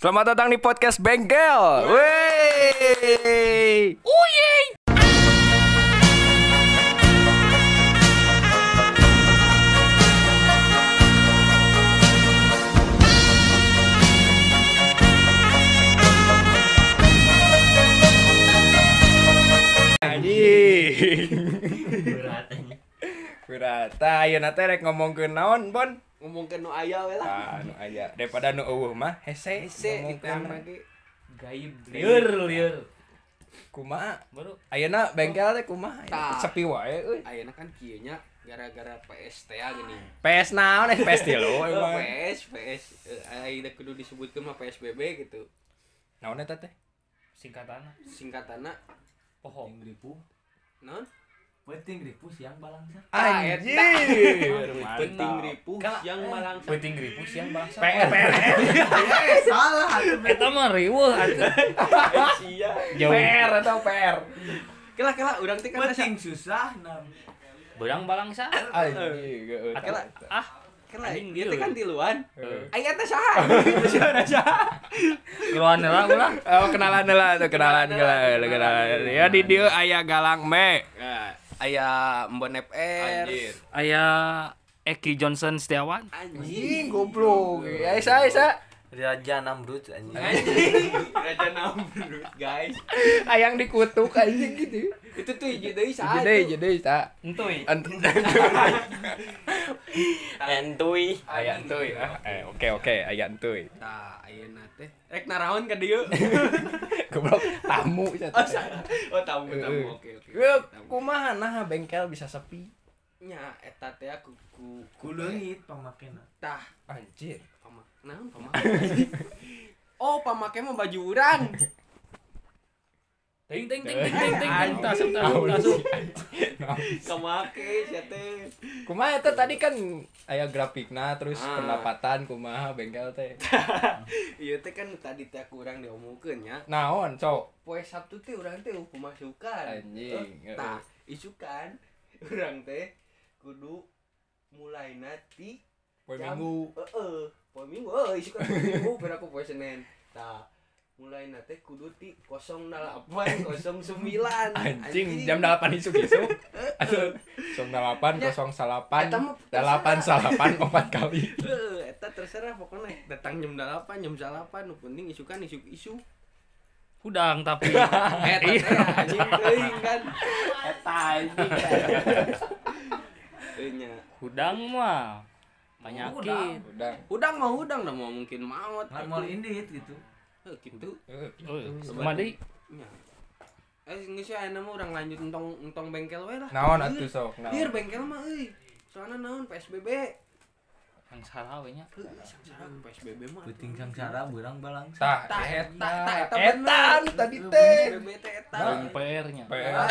Selamat datang di podcast Bengkel. Wey. Anjing. Berat. Tah, ayeuna teh rek ngomongkeun naon, Bon? Ngomongkeun nu aya we lah. Ah, nu aya daripada nu eueuh mah hese. Hese ditanya ge. Gaib. Liur liur. Kumaha baru. ayeuna bengkel teh kumaha sepi wae euy. Ayeuna kan kieu nya gara-gara PS teh gini. PS naon eh? PS tilu Oh, emang. PS PS eh, ayeuna kudu disebutkeun mah PSBB gitu. Naon eta teh? Singkatan singkatanna pohon ribu naon penting ribu siang balangsa Ah, anjir penting ripuh Kala- yang malang penting ribu siang bangsa PR PR salah eta mah riweuh atuh. Sia. Jauh. PR atau PR kela kela urang teh kan penting susah nam. Berang balangsa anjing geueuh Kela ah kela ieu teh liur. kan tiluan. Heeh. aya teh saha? Saha saha keluar lah ulah. Oh kenalan lah tuh kenalan kenalan kenalan. Ya di dia ayah galang me. Nah, aya Mbon FR aya Eki Johnson Setiawan. Anjing goblok. Ya isa isa Raja Namrud anjing. Raja namrud guys. Ayang dikutuk anjing gitu. Itu tuh hiji deui saha jadi tuh? jadi tak entuy entuy ayah tuh ya eh oke oke ayah tuh Tah, ayeuna teh rek naraon ka dieu. goblok tamu Oh, oh tamu tamu. Oke oke. Gue kumaha nah bengkel bisa sepi Nya eta teh aku ku ku leungit pamakena tah anjir pamak. Naon pamak? Oh, pamake mah baju urang. ting ting ting ting ting ting ting tasuk tasuk tasuk Kamake sia teh. kumaha eta tadi kan aya grafikna terus Ah. pendapatan kumaha bengkel teh Ieu teh kan tadi teh aku urang diomongkeun nya. naon cok Poe Sabtu teh urang teh pemasukan. Anjing, Tah, isukan urang teh kudu mulai nanti poe Jam- minggu. Heeh, poe minggu, heeh, isu kan poe minggu biar aku poe Senin. Tah, mulai nate kudu ti 08 09 anjing jam 8 isuk isuk atau jam 8 Ya. 08 Eta mah 8 salapan empat kali. Eta terserah pokoknya. Datang jam 8, jam 8 nu penting isukan isu-isu. udang tapi. Eta teh anjing. Kan. eta anjing Teu nya. udang mah penyakit udah Udang mah udang dah mau mungkin maut. mau indit gitu Heuh, kitu. oh mandi Nya. Eh geus aya mah urang lanjut entong entong bengkel we lah. naon atuh sok naon bengkel mah euy. Soalnya naon PSBB. Yang salah we nya sangsara PSBB mah. penting sangsara berang balangsa tah Tah, eta. eta eta. tadi teh. PSBB teh eta. PR nya PR.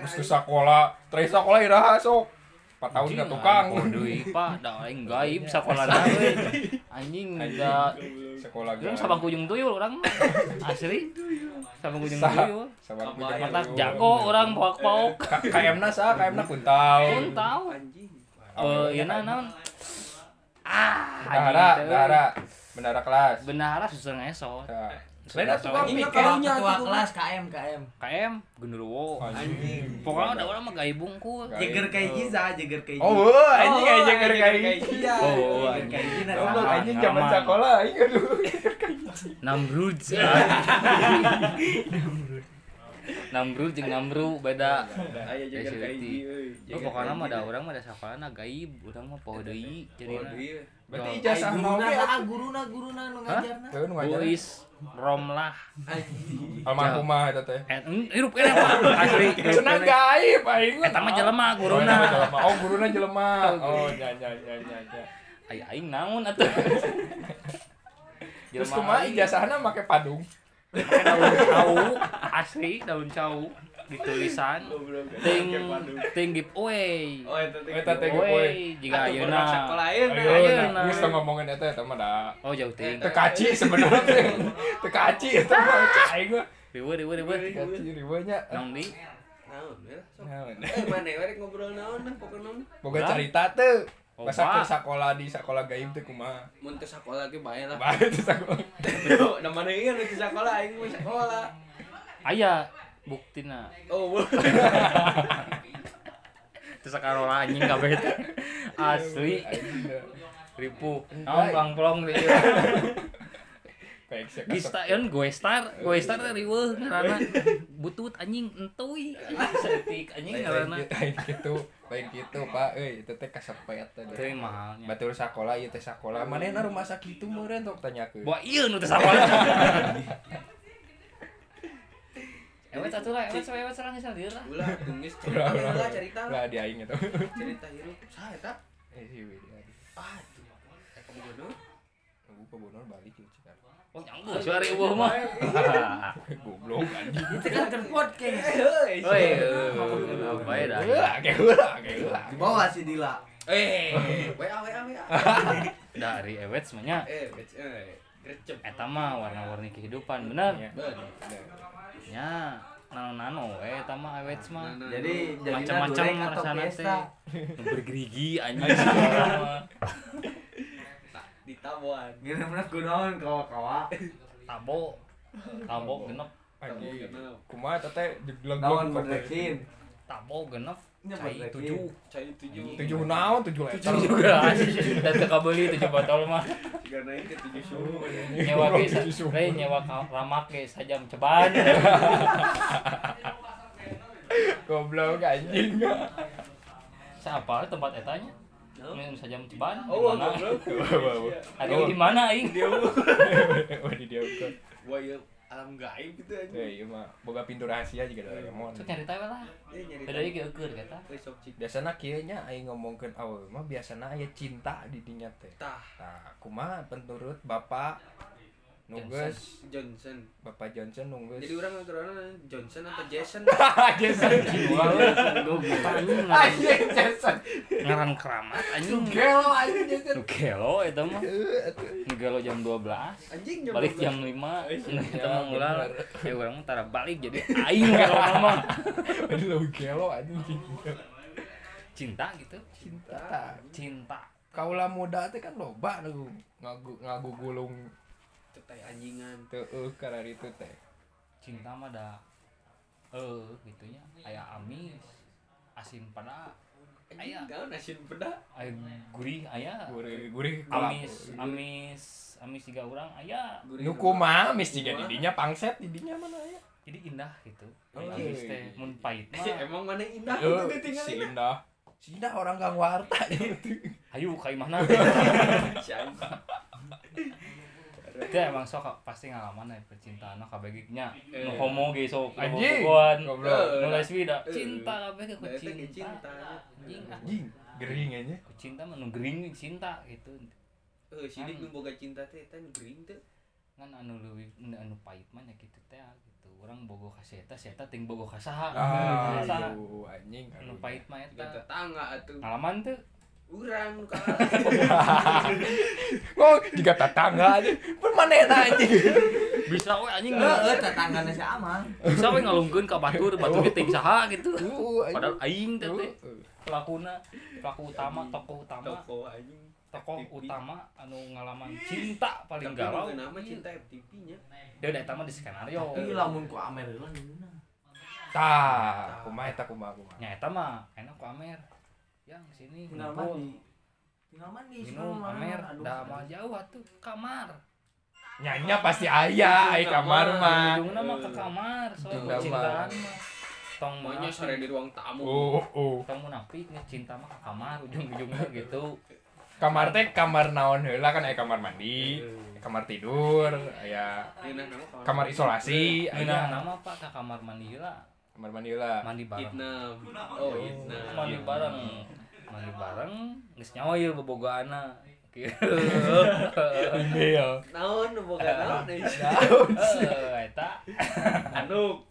Mesti sekolah terus sekolah iraha sok. 4 tahun ka tukang. deui pak da aing gaib sakola we anjing da sekolah Orang sabang kujung tuyul orang mah. asli sabang kujung tuyul. Sabar matak jago orang pok pok KM na sa KM na kuntau. Pun Anjing. eh iya nah naon ah Bendahara anjing teh. bendahara bendahara kelas bendahara susah ngesot Nah, Lain atuh Anjing, piket. kalau- Taunya ketua tuh. kelas KM KM KM genderuwo Anjing. pokoknya ada orang mah gaib bungkul jeger kayak giza jeger kayak Oh, anjing Oh, aja jeger kayak kayak gitu. iya. oh jeger anjing kayak Goblok Aman, anjing zaman aman. sekolah aing aduh. Namrud Namrud jeung Namru beda Aya Esi ieu euy. Oh, pokoknya mah ada orang mah ada sakolana gaib, urang mah poho deui Oh, iya. Berarti ijazah naon ge atuh? guruna guruna nu ngajarna Teu nu ngajaran. Uis Romlah. Almarhumah eta teh. Eh, hirup kene Pak. Asli. Cenah gaib aing mah. Eta mah jelema Oh, guruna. mah. Oh, guruna jelema. Oh, ya ya ya ya ya. Ai aing naon atuh. Terus kumaha ijazahna make padung? Daun cau asli daun cau ditulisan ting ting giveaway Oh, eta. Eta teh giveaway jika ayeuna ayeuna. Geus teu ngomongin eta eta mah da. oh jauh ting Teu kaci sebenarnya. Teu kaci eta mah cai aing mah. riwe riwe riwe Kaci di Naon ya? Naon. Eh, mana rek ngobrol naon pokoknya naon. Boga carita teu. Oh, Masa ke sekolah di sekolah gaib teh kumaha? mun teu sakola ge bae lah. Bae teh sekolah. Yo, namanya ieu nu teu sakola aing mah sakola aya buktina. Oh boleh terus karola anjing kabeh teh. Asli. Ribu naon plong-plong di di stadion gue star. Gue star teh riweuh ngaranna. Butut anjing entuy anjing setik anjing ngaranna gitu, lain gitu, Pak. Euy, itu teh kasepet teh. teu mahalnya Batur sakola ieu teh sakola. Manehna rumah sakit itu meureun tok tanyakeun. Wah iya nu teh sakola. Ewet satu lah, ewet ewet serang sendiri lah. ulah tungis cerita lah cerita lah Lah di aing eta. cerita hirup saya tak Eh sih ah itu eh kamu Aku ke Bonor balik cikan. Oh nyanggu suara ibu mah. Goblok anjing. Itu kan kan podcast. heuy Oi, apa ya dah? Kayak heula, kayak heula. Di bawah si Dila. eh wa wa wa Dari ewet semuanya. eh eh grecep Eta mah warna-warni kehidupan, bener. Iya. bener Ya, nano-nano we eta mah ewet mah. Jadi jadi Macam-macam rasana teh. Bergerigi anjing di tabuan Gimana kunaon kawa-kawa. Tabo. Tabo genep, Anjing. Kumaha teh jegleng Naon berdeksin. tabo genep. Cai tujuh. cai tujuh Tujuh naon, tujuh liter. Tujuh juga. Dan teu kabeli tujuh botol mah. tiga naik ke tujuh suhu nyewa Orang ge tujuh subuh. lain nyewa ramak ge sajam ceban Goblok anjing. siapa tempat etanya Minum sajam ceban oh di mana? ada di mana aing dia Wah di dia bukan. wah ya alam gaib gitu aja Eh, iya mah. Boga pintu rahasia juga Doraemon. Cuk nyari tahu lah. Eh nyari beda lagi eukeur kata. Sok Biasana kieu nya aing ngomongkeun awal mah biasana aya cinta di dinya teh. tah. Tah, kumaha penurut Bapak Nunggus Johnson. Bapak Johnson nunggus. jadi orang karena Johnson apa Jason? Jason. anjing. ngaran Anjing Jason. ngaran keramat anjing. Gelo anjing Jason. gelo eta mah. Gelo jam 12 anjing jam balik 12. jam 5 eta mah ulah ya urang mah tara balik jadi aing gelo mah. Aduh gelo anjing. cinta gitu. Cinta. cinta. Kaula muda teh kan loba nu ngagu ngagugulung Teteh anjingan. Teu eueuh karena itu teh. cinta mah da eh gitunya. Aya amis asin pada. Anjing Aya. kau nasin peda aya gurih aya Gurih gurih amis amis amis tiga orang aya Gurih Nu dua. kumaha mis jiga Kumaha? didinya pangset didinya mana ya? jadi indah gitu. Oh, amis teh mun pahit mah. Emang mana indah Eh, itu tinggal si Indah. Si Indah orang gang warta ayo ka imahna si teh emang sok pasti ngalaman ya percintaan no kabeh nya nu homo ge sok. Anjing. Goblok. nu lesbi da cinta kabeh ke cinta. cinta anjing ah. Anjing, gering aja. ku cinta mah nu gering cinta gitu. Eh sidik nu boga cinta teh eta nu gering teh. Kan anu leuwih anu pahit mah nya kitu teh gitu. Urang bogo ka si eta si eta ting bogo ka saha. Ah, aduh, anjing. anu pahit mah eta. Tetangga atuh. Ngalaman tuh urang nu kalah Oh, jika tetangga aja. Permanena anjing. bisa we anjing Heeh, tetanggana si Amang. bisa we ngalungkeun ka batur batur ge ting saha gitu Uh, anjing. padahal aing teh Uh, uh. pelakuna pelaku utama tokoh utama toko anjing tokoh utama anu ngalaman cinta paling tapi galau nu nama cinta FTP nya dia udah eta mah di skenario Ih lamun ku Amer nuna. Tah, kumaha eta kumaha kumaha. nya eta mah enak ku Amer yang sini Tinggal ngumpul mandi. Tinggal mandi minum Amer dah mah jauh atuh kamar. Nyanya pasti aya, ai kamar mah. ujungna mah ke kamar soal Ujungna percintaan mah. Tong maunya sore di ruang tamu. Oh, oh. tong munafik nih cinta mah ke kamar ujung-ujungnya gitu. Kamar teh kamar naon heula kan aya kamar mandi, kamar tidur, aya kamar isolasi, Nah, aya. nama pak ke kamar mandi lah kamar mandi heula. mandi bareng Vietnam oh Vietnam mandi bareng mandi bareng geus nyawa ieu bobogoana kieu Iya. naon boga naon euy Eh, eta anu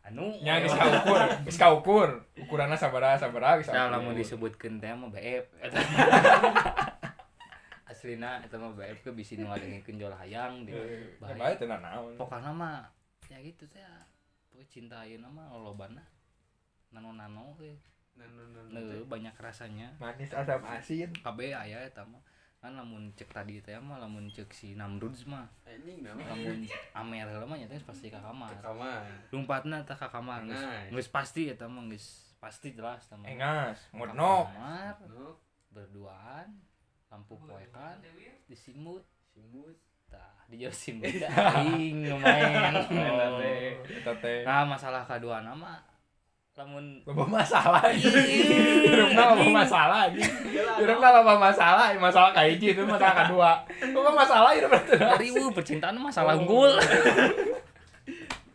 anu Nya geus kaukur, geus kaukur. Ukuranna sabaraha sabaraha geus kaukur. lamun disebutkeun teh mah eta. Aslina eta mah BF ke bisi nu ngadengikeun jol hayang di Eh, Baik. Bae teh naon. Pokokna mah ya gitu teh. Pokoknya cinta ayeuna mah lolobana. Nano-nano we. Nah, nah. Nah, banyak rasanya manis asam asin KB aya eta mah kan lamun cek tadi teh mah lamun cek si Namruds mah Anjing nama. lamun Amer mah nyata pasti ka kamar Kamar. lumpatna teh ka kamar geus geus pasti eta mah geus pasti jelas teh mah engas kamar berduaan lampu poekan disimut simut. Tah di jero simut aing main oh. Eta teh nah masalah kedua nama lamun loba masalah. Hirupna loba masalah anjing. Hirupna loba masalah masalah kahiji itu masalah kedua loba masalah hirup ribu percintaan mah masalah unggul.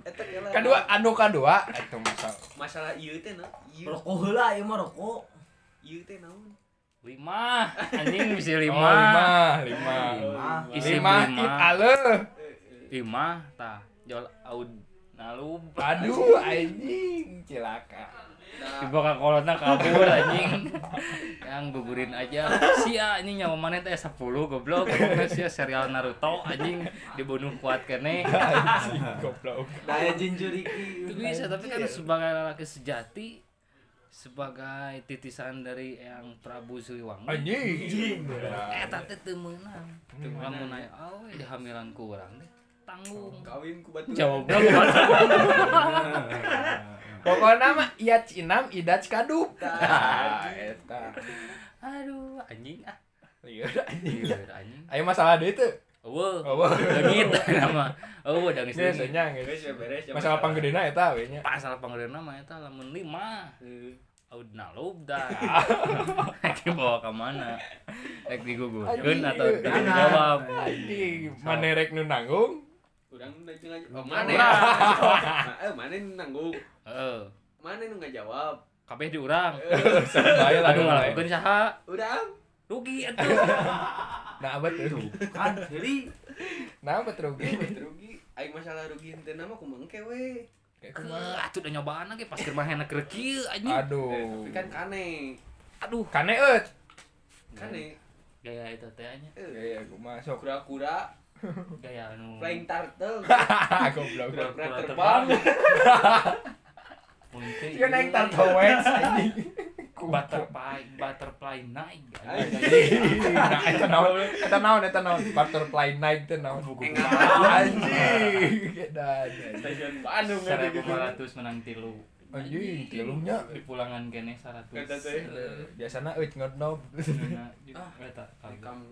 Eta geula. kedua anu kedua itu masalah. Masalah ieu teh na. Rokok heula ieu mah rokok. Ieu teh naon? Lima. Anjing bisa Oh, lima. Lima. Lima. Lima. Isi lima. lima. it ale. Lima tah jol aud nalub aduh anjing cilaka Nah, tiba ka kolotna kabur anjing. Yang gugurin aja. Sia ini nyawa mana teh 10 goblok. Goblok sia serial Naruto anjing. Dibunuh kuat kene. Anjing goblok. Daya jinjur iki. itu bisa tapi kan sebagai lelaki sejati sebagai titisan dari yang Prabu Siliwangi. Anjing. Eta teh teu meunang lamun aya awe dihamilan ku urang teh tanggung. Kawin ku batu. jawab. Pokoknya mah iya cinam idat kadup Tah, eta. Aduh anjing ah. Lieur anjing. Lieur anjing. Ayo masalah deui teu eueuh eueuh leungit nama eueuh da geus biasanya geus ya beres. masalah panggedena eta we nya pasal panggeureunna mah eta lamun 5 Heuh. Aud nalub dah. Rek dibawa ke mana? Rek digugurkeun atau dijawab? manerek nu nanggung Urang aja. Oh, Mana? mana? Ma- Eh, mana nu nanggung? Heeh. Mana nu ngajawab? Kabeh di urang. Bae lah Aduh mulai. ngalakukeun saha? Urang. Rugi atuh. nah abet tuh? Kan jadi nah abet rugi? Rugi aing masalah rugi henteu nama kumaha engke we. Kumaha atuh da nyobaan lagi pas mah enak keur kieu anjing. Eh, aduh tapi kan kane. Aduh, kane eut kane. Gaya itu teh nya. eh. Ya aku masuk. Kura-kura. Gaya anu. Flying turtle. Goblok. Kura-kura terbang Munte. Dia naik tartowex anjing. butterfly butterfly naik. Nah, eta naon? Eta naon? Eta naon? Butterfly night teh naon? Enggak. Anjing. Stasiun Bandung Seribu lima ratus menang tilu. Anjing, tilunya. Di pulangan kene seratus. Kata teh. Biasana euy ngodnob. Ah. eta rekam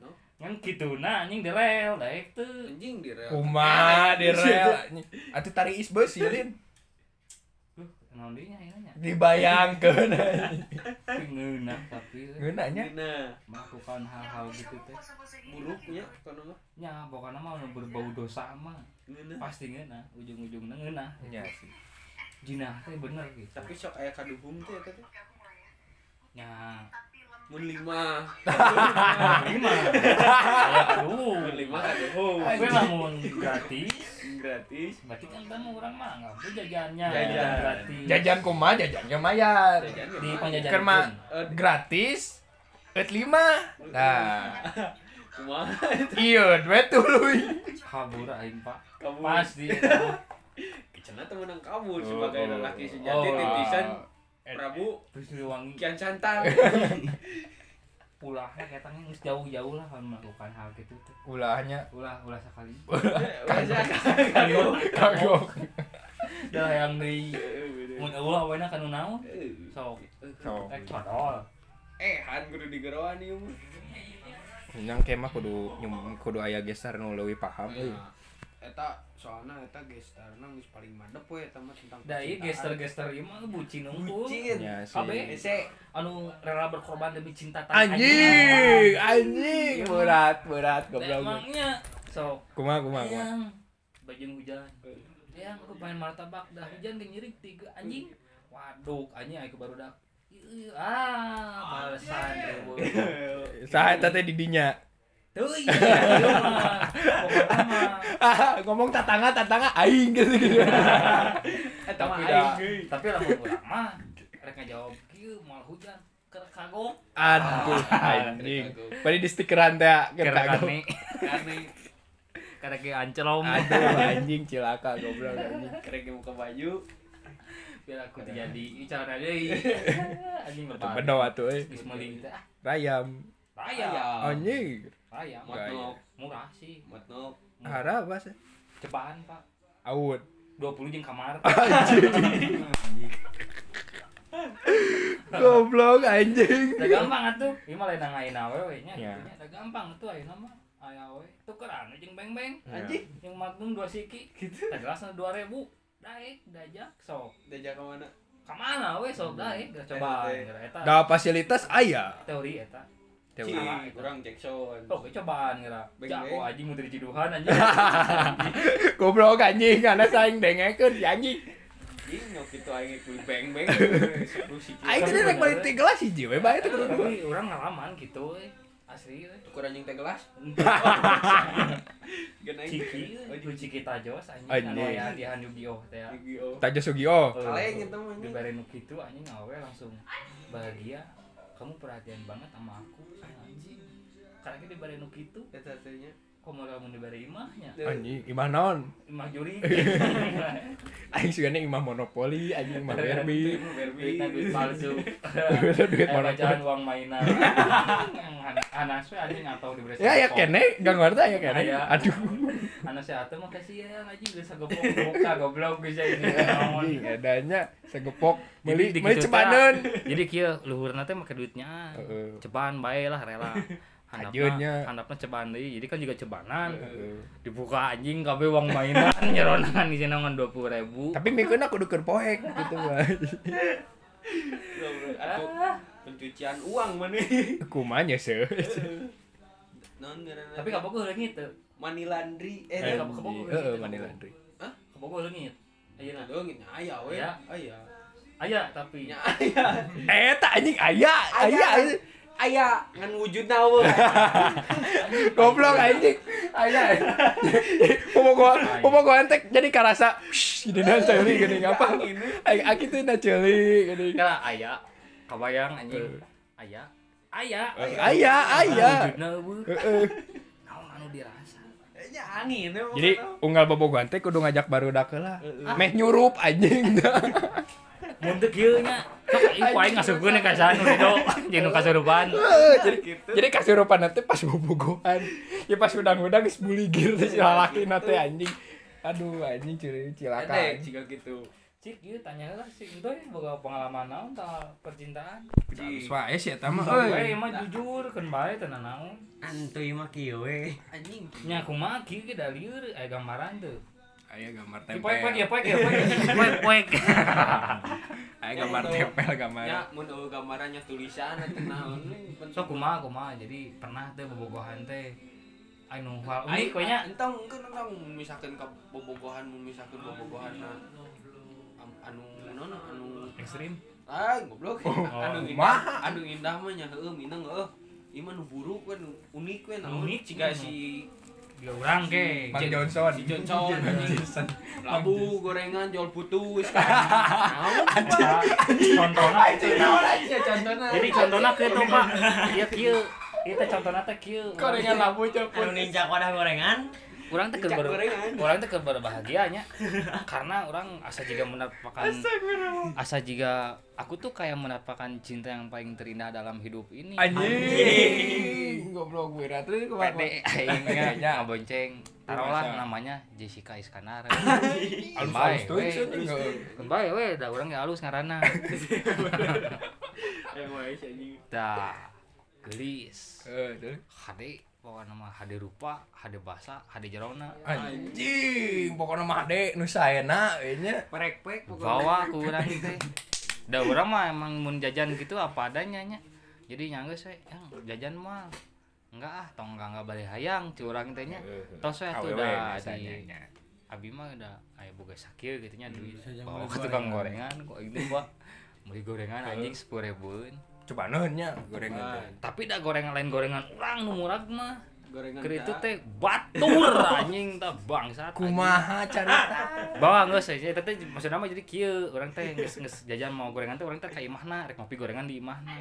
no Yang kitu nah anjing di rel daek teu. anjing di rel Kumaha di rel anjing. Atuh tari isbeus silin. Duh, naon deui nya ieu nya. Dibayangkeun anjing. Tapi tapi. Dina melakukan hal-hal gitu teh. buruknya kono mah Nya pokoknya mah berbau dosa mah pasti ngeunah, ujung-ujungna ngeunah. Nya sih. Jinah teh bener gitu. tapi sok aya kaduhum teh teh Nya mun lima lima. Aduh. mun lima kaduhum Tapi lamun gratis gratis berarti kan kan orang mah perlu jajannya Jajan. gratis Jajan kumaha jajannya mayar. Di mah. penjajan Keur mah Eh, gratis. Eut lima. Nah, kumaha ieu we tuluy. kabur aing pak kamu pas di eta. Cenah teh menang kabur Oh, sebagai oh. lelaki sejati Oh. titisan Prabu terus diwangi Kian Santang ulahnya kayak tanya geus jauh-jauh lah kalau melakukan hal gitu teh Ulahnya? Ulah ulah sekali. Kagok. kagok. kagok. dah yang di mun eueuh we na kanu naon. Sok. Sok. codol. Eh han kudu digeroan ieu mah. Yang kemah kudu nyum kudu aya geser nu leuwih paham. Euy. Eta soalna eta gestarna geus paling madep we eta mah tentang da ieu gester-gester ieu mah bucin unggul bucin Ya sih. Kabe ese anu rela berkorban demi cinta tanah Anjing, anjing, berat, berat Da goblok. emangnya sok Kumaha kumaha kumaha. yang bajin hujan yang aku pengen martabak dah hujan gak nyirik tiga anjing waduk anjing aku baru dak Ieu, ah balasan eueuh. Saha eta teh di dinya? Tuh iya mah pokokna mah Ah, ngomong tatangga tatangga aing gitu gitu. eta mah tapi aing geus tapi lamun urang mah rek ngajawab kieu moal hujan keur kagok Aduh, anjing. Bari di stikeran teh keur kane karek ge anclom Aduh, anjing cilaka goblok anjing. kerek buka baju biar aku terjadi cara deui. Anjing lebar bedo atuh teh ah. Rayam. raya Anjing. Raya Matnok. murah sih Matnok. Harap apa sih? cobaan pak Awut. 20 jeung kamar Goblok anjing. udah gampang atuh ieu mah lain nangain awe we nya Iya. gitu nya. udah gampang atuh ayeuna mah aya we tukeran jeung beng-beng Anjing. yang magnum dua siki gitu teh gelasna 2000 daek dajak sok Diajak ke mana? kamana we sok daek da coba Da fasilitas aya. teori eta Teori. kurang Jackson. oh cobaan Beng-beng. jago anjing mau dari ciduhan anjing Goblok anjing, karena saing dengekeun si anjing. Anjing nyok itu aing kuy beng-beng. Aing teh rek balik teh gelas hiji we bae teh kudu tapi orang ngalaman gitu we asli we Tuker anjing teh gelas. Ciki Oh, ciki tajos anjing anu aya di Yu-Gi-Oh teh ya. Yu-Gi-Oh. Tajo Sugio. Eh, Kaleng mah, anjing. dibere nu kitu anjing awe langsung bahagia kamu perhatian banget sama aku anjing karena kita dibere nu kitu Eta teh nya. kok mau lamun dibere imahnya Anjing, imah naon? imah juri Aing sugana imah monopoli, anjing imah Barbie. duitnya duit palsu Duit eh monopoli. uang mainan anas we anjing atau diberi Ya ya sangkong. kene, gak ngerti ya kene. Aya. Tuh makasih ya geus sagepok goblok ini naon. Jadi beli beli jadi kieu luhurna teh make duitnya cobaan bae lah rela handapna handapna cobaan deui jadi kan juga cobanan Heeh. dibuka anjing kabeh uang mainan nyeronan di sana ngan 20.000 Tapi mikeuna kudu keur poek gitu mah. Atuh pencucian uang mana? Kumanya sih. Non ngaranna. tapi kabogoh leungit teu money laundry eh Eh, teh. kamu- Heeh, mani laundry. kabogoh leungit ayeuna Aduh, gitu aya we. Aya. Aya. aya tapi Nya aya. Eh, tak anjing aya, aya. Aya. Aya ngan wujudna we. Goblok anjing. Aya. Pomogo pomogo entek jadi karasa gini dan ceuli gini apa? Aki teh na ceuli gini. kala aya kabayang anjing aya aya Aya, aya. wujudna eueuh Heeh. naon anu dirasa Nya angin we. Jadi unggal bobogohan teh kudu ngajak barudak heula. Meh nyurup anjing. mun teu kieu nya sok ieu aing ngasupkeun ka sana nu dido jeung kasurupan jadi gitu. jadi kasurupan nanti pas bobogohan. Ya pas udang-udang geus buligir teh si lalaki teh anjing. Aduh anjing cilaka. Ada jika gitu. Cik ieu tanya lah si Entoy boga pengalaman naon tentang percintaan Geus wae sih eta mah euy. mah jujur kan bae teu naon Antuy mah kieu we. Anjing. nya kumaha kieu ge da lieur aya gambaran teu Aya gambar poek poek ya tempel. poek ya poek poek poek Aya gambar tempel gambar. Ya mun gambarannya tulisan atuh naon we. so kumaha kumaha jadi pernah teh bobogohan teh anu hal unik we nya entong engkeun entong misalkan ka bobogohan misalkan bobogohanna am- anu naon anu ekstrim? Ah goblok. Anu indah anu indah mah nya heueuh minang heueuh. Ieu mah nu buruk we nu unik we naon? Unik, ciga si dia urang ke. Mang Johnson. si Johnson labu gorengan jual putus naon? Aja contohna. Jadi contohna kieu tuh Pak? Ieu kieu. Ieu teh contohna teh kieu. Gorengan labu cepet. Anu nincak wadah gorengan. Urang teh keur urang teh keur berbahagianya. Karena orang asa juga menapakan asa juga aku tuh kayak menapakan cinta yang paling terindah dalam hidup ini. Anjing. Goblok gue terus kumaha? pede aingnya ngabonceng taruhlah namanya Jessica Iskandar. Alus alus tuh we. anjing. kembali we da urang ge alus ngaranna. Eh wae si anjing. Da gelis. Eh, tuh. HD pokoknya nama HD rupa HD basa HD jerona. Anjing, pokoknya mah ade nu saena we nya. prek-prek bawa ku urang teh. Da urang mah emang mun jajan gitu apa adanya nya. Jadi nyanggeus we yang jajan mah enggak ah tong enggak enggak balik hayang ci urang teh nya. Tos we tuh udah di abi mah udah aya boga sakit gitu nya duit. saja bawa ke tukang gorengan kok itu pak beli gorengan anjing sepuluh ribuan Coba nya gorengan teh. tapi dah gorengan lain gorengan urang nu murah mah gorengan itu teh batur anjing tah bangsat anjing. Kumaha carita? bawa geus ya teh maksudna mah jadi kieu urang teh geus geus jajan mau gorengan teh urang teh ka imahna rek ngopi gorengan di imahna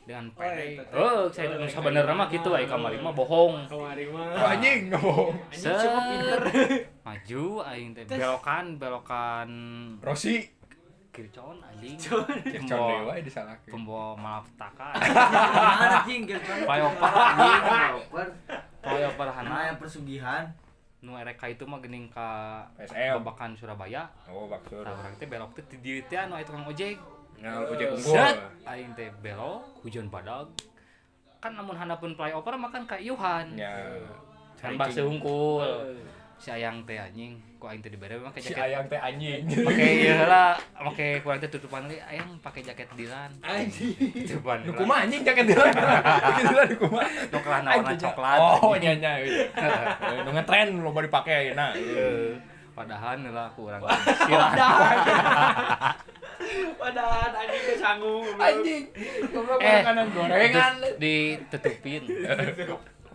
dengan pede eta teh. oh saya nu sabenerna mah kitu aya kamari mah bohong kamari Oh, mah anjing ngomong. anjing siapa pinter maju aing teh belokan belokan Rosi. Kircon anjing Kircon dewa pembawa disalahkeun. pembawa malapetaka Mana cing kircon? flyover anjing Oper. flyover hana yang persugihan? nu erek ka itu mah geuning ka PSM. babakan Surabaya Oh, baksur. tah urang teh belok teh di dieu teh anu aya tukang ojek Ngal ojek unggul. Aing teh belok hujan badag kan namun handapun flyover mah kan ka ieuhan Ya. kan basa hungkul si ayang teh anjing ku aing teh dibere make Si jaket ayang teh anjing. make ieu lah make kurang teh tutupan deui ayang pakai jaket dilan Anjing. tutupan Nu kumaha anjing jaket dilan. Jaket dilan nu kumaha. nu kelana warna coklat Oh, nya nya. Eh, Nu ngetren lo mau dipake ayeuna. Eh, padahal lah kurang silat Padahal anjing teh sanggup. Anjing. Goblok eh makanan gorengan. ditutupin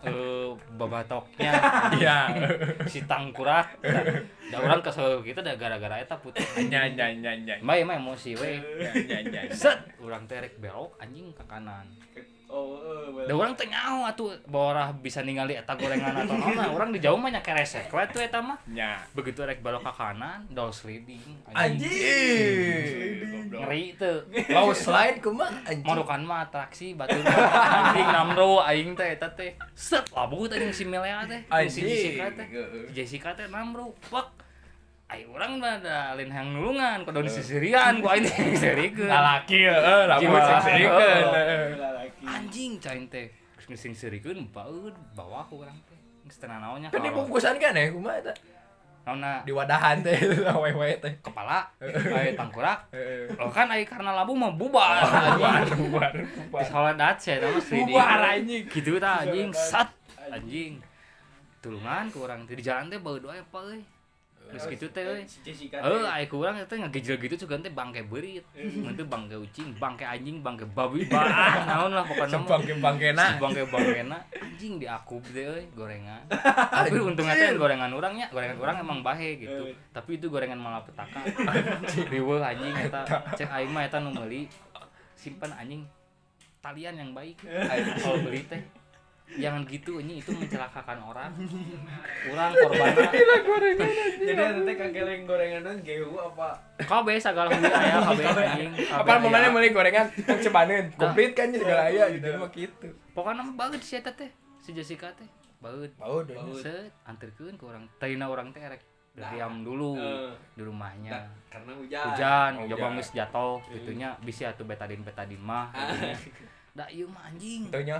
eh babatoknya Iya. si tangkurak da urang kesel kita da gara-gara eta putih Nya nya nya nya. Emang emosi we Nya nya. set urang teh rek belok anjing ke kanan Oh, da urang teh nyaho atuh borah bisa ningali eta gorengan atau naon urang di jauh mah nya keresek we tuh eta mah. Nya. begitu rek belok ke kanan dol sliding Anjing. ngeri teu. Low slide kumaha anjing. Marukan mah atraksi batu anjing namro aing teh eta teh. Set labu teh si Melea teh si Jessica teh. Jessica teh namro fuck Ayo urang mah da lain hang nulungan kudu disisirian ku aing teh serikeun Lalaki heeh, lamun Jiwa. Anjing cain teh. Geus ngising serikeun baeud bawah ku urang teh. Geus teu naonnya Kan dibungkusan kan ya kumaha eta? naonna Di wadahan teh wewe teh. kepala aya tangkurak. Oh kan aya karena labu mah bubar. Bubar, bubar, bubar. salat saya nama Sri Bubar, anjing. gitu tah anjing. Sat anjing. Tulungan ku urang teh di jalan teh bae doa apa euy Terus gitu teh euy. Si Jessica Eh, aya ku urang teh ngagejel gitu juga teh bangke beurit. Mun teh bangke ucing, bangke anjing, bangke babi, bah, naon lah pokoknya mah. Sebangke-bangkena. bangke bangkena anjing diakub deh euy gorengan. Tapi untungnya teh gorengan urangnya, gorengan urang emang bahe gitu. Tapi itu gorengan malapetaka. Riweuh anjing eta. Cek aing mah eta nu meuli. Simpan anjing talian yang baik. Aing kalau beli teh jangan gitu anjing itu mencelakakan orang. Urang korbanna Jadi nanti kageleng gorenganan gehu apa? kabeh sagala hulu aya kabeh anjing. kabeh Apa mau aya. mana meuli gorengan yang cebaneun. Komplit kan jadi segala aya gitu mah kitu. Pokoknya banget si eta teh. Si Jessica teh. Baut. Mau deh. Set, anterkeun ke orang. Tarina orang teh erek diam dulu Eh. di rumahnya. Nah, karena hujan. Hujan, Oh, coba hujan. geus jatuh gitunya bisa atuh betadin betadin mah. Da ieu mah anjing. Tuh nya.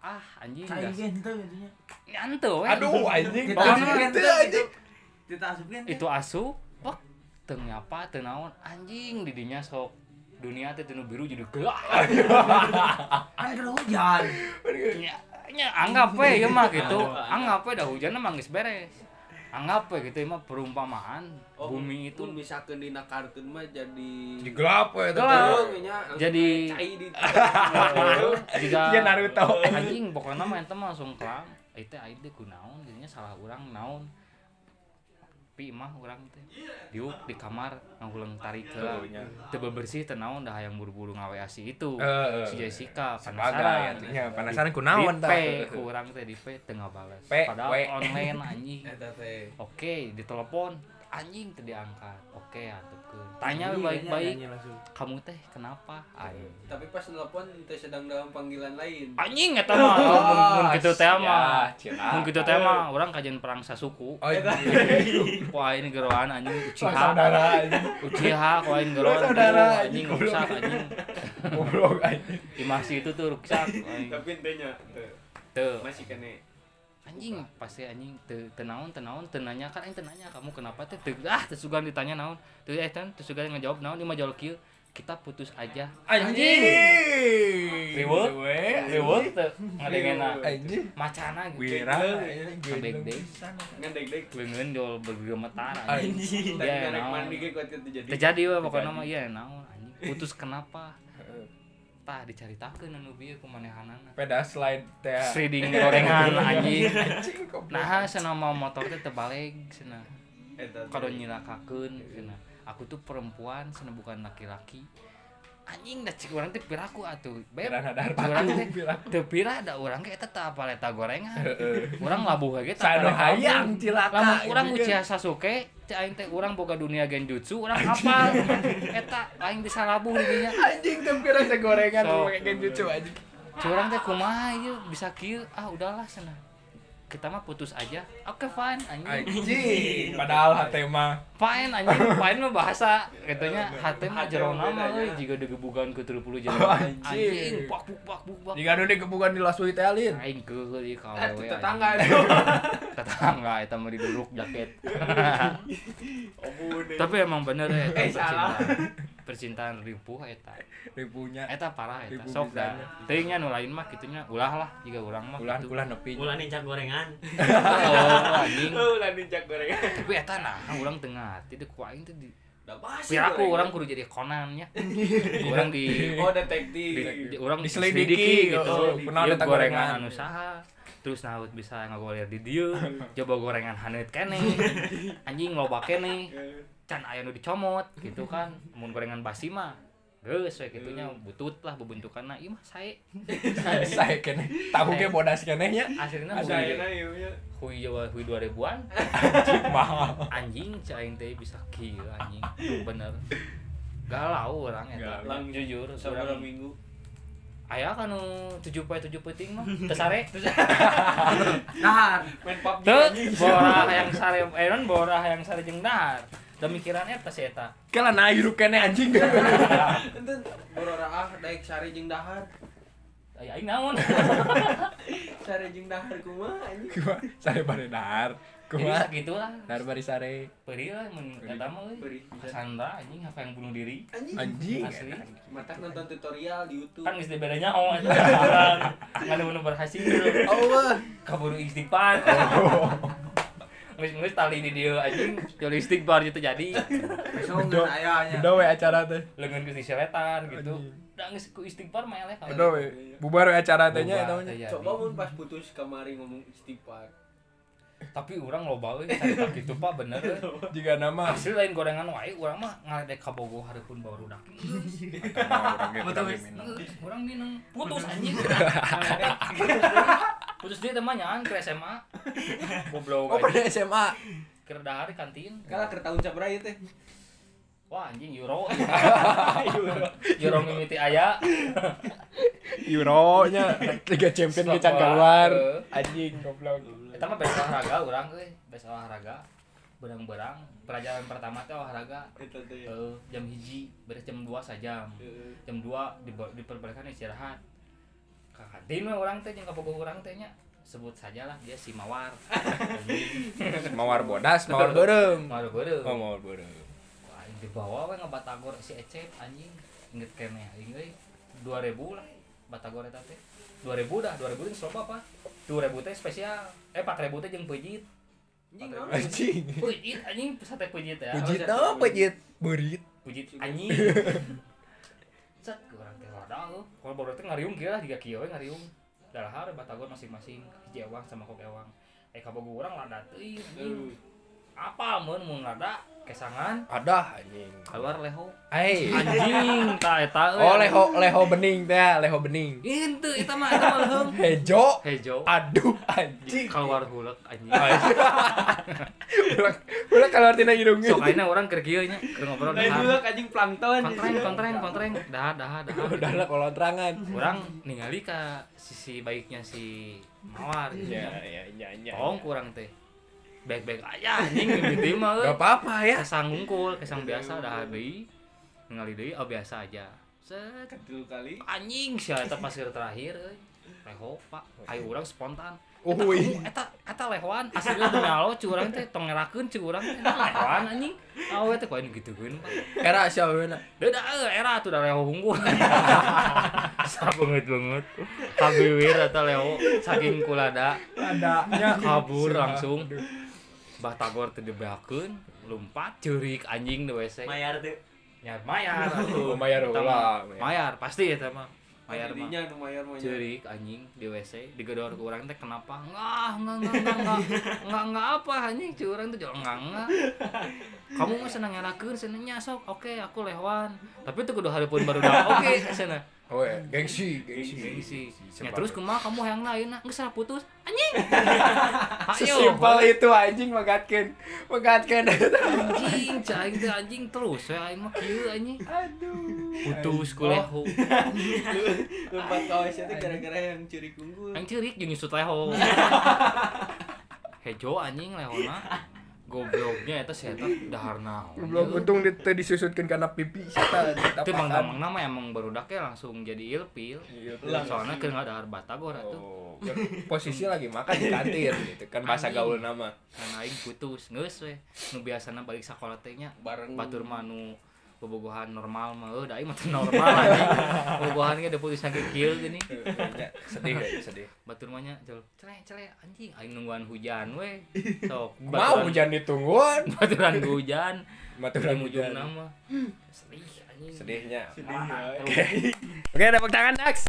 Ah, anjing Kayak gas. gitu intinya. Nyantu. Aduh anjing. Itu anjing. Kita asupin. Itu asu, pok teu nyapa teu naon anjing di dinya sok dunia teh teu biru jadi gelap. Kan kena hujan. nya, anggap we ieu mah gitu. Anggap we dah hujan mah geus beres. Anggap we gitu mah perumpamaan Oh, bumi itu pun misalkan dina kartun mah jadi Di gelap. Oh, nya langsung Jadi- jika Iya, Naruto. anjing pokoknya mah eta mah langsung kelang itu teh kunaon jadinya salah urang naon tapi mah urang teh. Diuk di kamar ngulang tarik ke bebersih teu naon dah yang buru-buru ngawe asi itu. Heeh. si Jessica penasaran. atunya penasaran kunaon di P tah. ku urang teh di P teu ngabales. P, padahal online anjing. Oke ditelepon anjing teu diangkat. Oke atukeun tanya we baik-baik. kamu teh kenapa? Aing Tapi pas nelpon teh sedang dalam panggilan lain. anjing eta mah mun kitu teh mah. Ya, mun kitu teh mah urang kajian perang sasuku. Oh, iya. wah ini geroan anjing anjing. Uchiha kau ini geroan saudara, anjing, rusak anjing. Goblok anjing. imasi itu tuh rusak. Tapi intenya teu. Tuh masih kene. Anjing pasti anjing teu teu naon teu naon teu nanya kan aing teu nanya kamu kenapa teh teu ah teu sugan ditanya naon teu eh teh teu sugan ngajawab naon mah jawab kieu kita putus aja Anjing. Reward? Reward ngadengena Anjing. macana gitu Wira. Ngebek-bek. Ngedek-dek. beungeun jol bergemetar Anjing. anjing narik naon. terjadi we pokoknya mah iya naon anjing putus kenapa tah dicaritakeun anu bieu kumanehanana. Peda slide teh. Shredding gorengan anjing. Nah cenah mau motor teh terbalik cenah teh. kalau nyilakakeun cenah aku tuh perempuan cenah bukan laki-laki anjing da cik urang teh piraku atuh nadar urang batu teh teu pira da urang ge eta teu apal eta gorengan urang labuh ge apal eta hayang cilaka. lamun urang. Uchiha Sasuke cek aing teh urang boga dunia genjutsu urang hafal eta aing bisa labuh di dinya Anjing teu pira gorengan So. pakai genjutsu anjing. curang teh kumaha ieu bisa kieu ah udahlah cenah kita mah putus aja. Oke fine anjing. Anjing. Padahal hate mah. Fine anjing. Fine mah bahasa. Katanya hati mah jero nama euy jiga degebugan ke 30 jero Anjing. bak buk bak buk bak jika nu digebukan di lasui teh alin. aing keul ieu ka awewe tetangga itu. tetangga eta mah diduduk jaket. Tapi emang bener ya eta Eh, salah. Percintaan ripuh eta Ripunya. eta parah eta Ribu sok da bisanya. teuing nya nu lain mah kitunya ulah lah jika urang mah Ulah gitu. ulah nepi. Ulah nincak gorengan. oh anjing Oh, ulah ninjak gorengan. tapi eta nah urang tengah teu ku aing teh di. Piraku gorengan. orang kudu jadi Conan nya. Orang di Oh, detektif. di, di orang Diselidiki, gitu. oh, kunaon Ieu eta gorengan anu saha. Terus naut bisa ngagolir di dieu. Coba gorengan haneut kene. Anjing loba kene. Can aya nu dicomot gitu kan. Mun gorengan basi mah geus we kitunya butut lah bebentukanna ieu mah sae. Saya kene tahu ge bodas kene nya. Aslinya ayeuna ieu nya. hui Jawa hui 2000-an. Mahal. Anjing cai aing teh bisa kieu anjing. Bener. Galau orang eta. Lang jujur Sabar minggu. aya kan tujuh poe tujuh penting mah tesare Nah, Main PUBG borah yang sare eh non borah yang sare jeung dahar da mikiran eta si eta Kala na hirup kene anjing. Enten borora ah daek sari jeung dahar. aya aing naon Sari jeung dahar kumaha anjing. Kumaha sare bare dahar. jadi Kumaha sakitu lah dahar bari sare. perih lah mun eta mah euy. Sandra anjing apa yang bunuh diri Anjing. Anjing. Asli. Mata nonton tutorial di YouTube. kan geus bedanya oh eta nggak ada bener berhasil Allah. kaburu istighfar Ngus tali di dia anjing, jadi istighfar itu jadi besok ayahnya. Udah we acara teh. lengan ke diseletan gitu. Udah geus ku istighfar mah eleh. Udah we. Bubar we acara teh nya. Coba mun pas putus kamari ngomong istighfar. Tapi urang loba euy carita kitu Pak bener. Jika nama Asli lain gorengan wae urang mah ngaledek ka Bogo orang kurang wis. minum. Urang minum putus anjing. Putus dia temannya ke SMA. Goblok. Oh anjing. SMA. Keur dahar di kantin. Kala keur tahun sabra ieu teh. Wah anjing euro. Euro mimiti aya. Euro nya Liga Champion ke can keluar. Heeh. Anjing goblok. Eta mah best olahraga urang euy, best olahraga. Berang-berang, pelajaran pertama teh olahraga. Eta teh. ya. Eh, jam hiji, beres jam 2 sajam. Heeh. Jam 2 dibo- diperbolehkan istirahat. Ka kantin we urang teh jeung ka bogo urang teh nya. Sebut sajalah dia si Mawar. Mawar bodas, mawar beureum. Mawar beureuh. Oh, mawar beureum. Wah, di bawah we ngabatagor si Ecep anjing. Inget kene aing euy. 2000 lah batagor eta teh. 2000 dah, 2000 geus loba apa? 2000 teh spesial. Eh 4000 teh jeung pejit. Anjing naon? Anjing. Pejit anjing sate pejit ya. Pujit apa pujit? Berit. Pujit anjing. Kalau baru teh ngariung lah jiga kieu we ngariung. Dalahar batagor masing-masing hiji ewang sama kok ewang. Eh kabogo urang lada teuing. Apa mun mun lada kesangan Ada anjing. keluar leho. Ai. Anjing ta eta. Oh leho leho bening teh, leho bening. Itu eta mah eta mah. Hejo. Hejo. Aduh anjing. keluar hulek anjing. Ulah ulah keluar tina hidung. Sok ayeuna urang keur kieu nya, keur ngobrol dahar. dulu anjing plankton. Kontreng, kontreng, kontreng. Dah, dah, dah. Udah lah kalau terangan. Urang ningali ka sisi baiknya si Mawar gitu. Ya ya ya ya. Tolong kurang teh. Baik-baik aja anjing gitu mah. Gak apa-apa ya. Kesang ngungkul, kesang biasa dah deui. Ningali deui oh biasa aja. Set kali. anjing sia eta pas terakhir euy. Leho, Pak. Ayo urang spontan. Oh, Eta, wih. uh, eta eta lehoan aslinya demi Allah curang teh tong ngerakeun curang teh Eta lehoan anjing. Awe teh koin gitukeun. Era siapa beuna? Beda euy era tuh da leho unggul. Banget banget. Kabewir eta leho saking kulada Ada kabur langsung. Batagor teh dibeakeun, lompat ceurik anjing di WC. Mayar tuh. Nyar mayar atuh. mayar ulah, mah Mayar pasti eta mah. mayar mah. Jadinya nu mayar mah anjing di WC digedor ke orang teh kenapa? Enggak enggak enggak enggak enggak enggak enggak apa anjing? Ci urang tuh jual enggak enggak kamu mah senang nyalakeun senangnya sok. Oke aku lewan tapi itu kudu hareupeun baru dah oke sana Oh, ya, gengsi, gengsi. gengsi ya Sebab- terus kumaha kamu yang lain nah geus salah putus anjing Sesimpel itu anjing megatkeun. Megatkeun. anjing cai teh anjing terus we aing mah kieu anjing Aduh. putus kuleho Tempat kawas itu gara-gara yang curi kunggul. Yang cerik jeung nyusut leho. Hejo anjing lehona. Gobloknya si eta dahar naon. Belum untung dia teh disusutkeun karena pipi kita. Itu bang damang nama emang baru dake langsung jadi ilpil. Iya, Soalnya keur nggak batagor atuh. Oh, ya, posisi lagi makan di kantin gitu kan bahasa gaul nama. Kan aing putus geus we. Nu biasana balik sakola teh nya Bareng batur mah nu bobogohan normal mah eueuh da aing mah normal anjing. Bobogohan ge putus nage kieu gini. Ya, sedih ya, sedih. Batur mah nya jol cele cele anjing aing nungguan hujan we. Sok Mau baturan- hujan ditungguan. baturan hujan ujung hujan. nama sedih anjing Sedihnya. sedih ya. Oke, tepuk tangan Dax.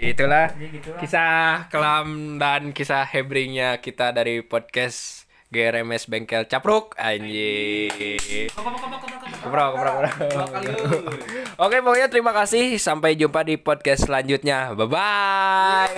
Itulah kisah kelam dan kisah hebringnya kita dari podcast GRMS Bengkel Capruk anjing. Dua kali euy. Oke, pokoknya terima kasih. Sampai jumpa di podcast selanjutnya. Bye bye.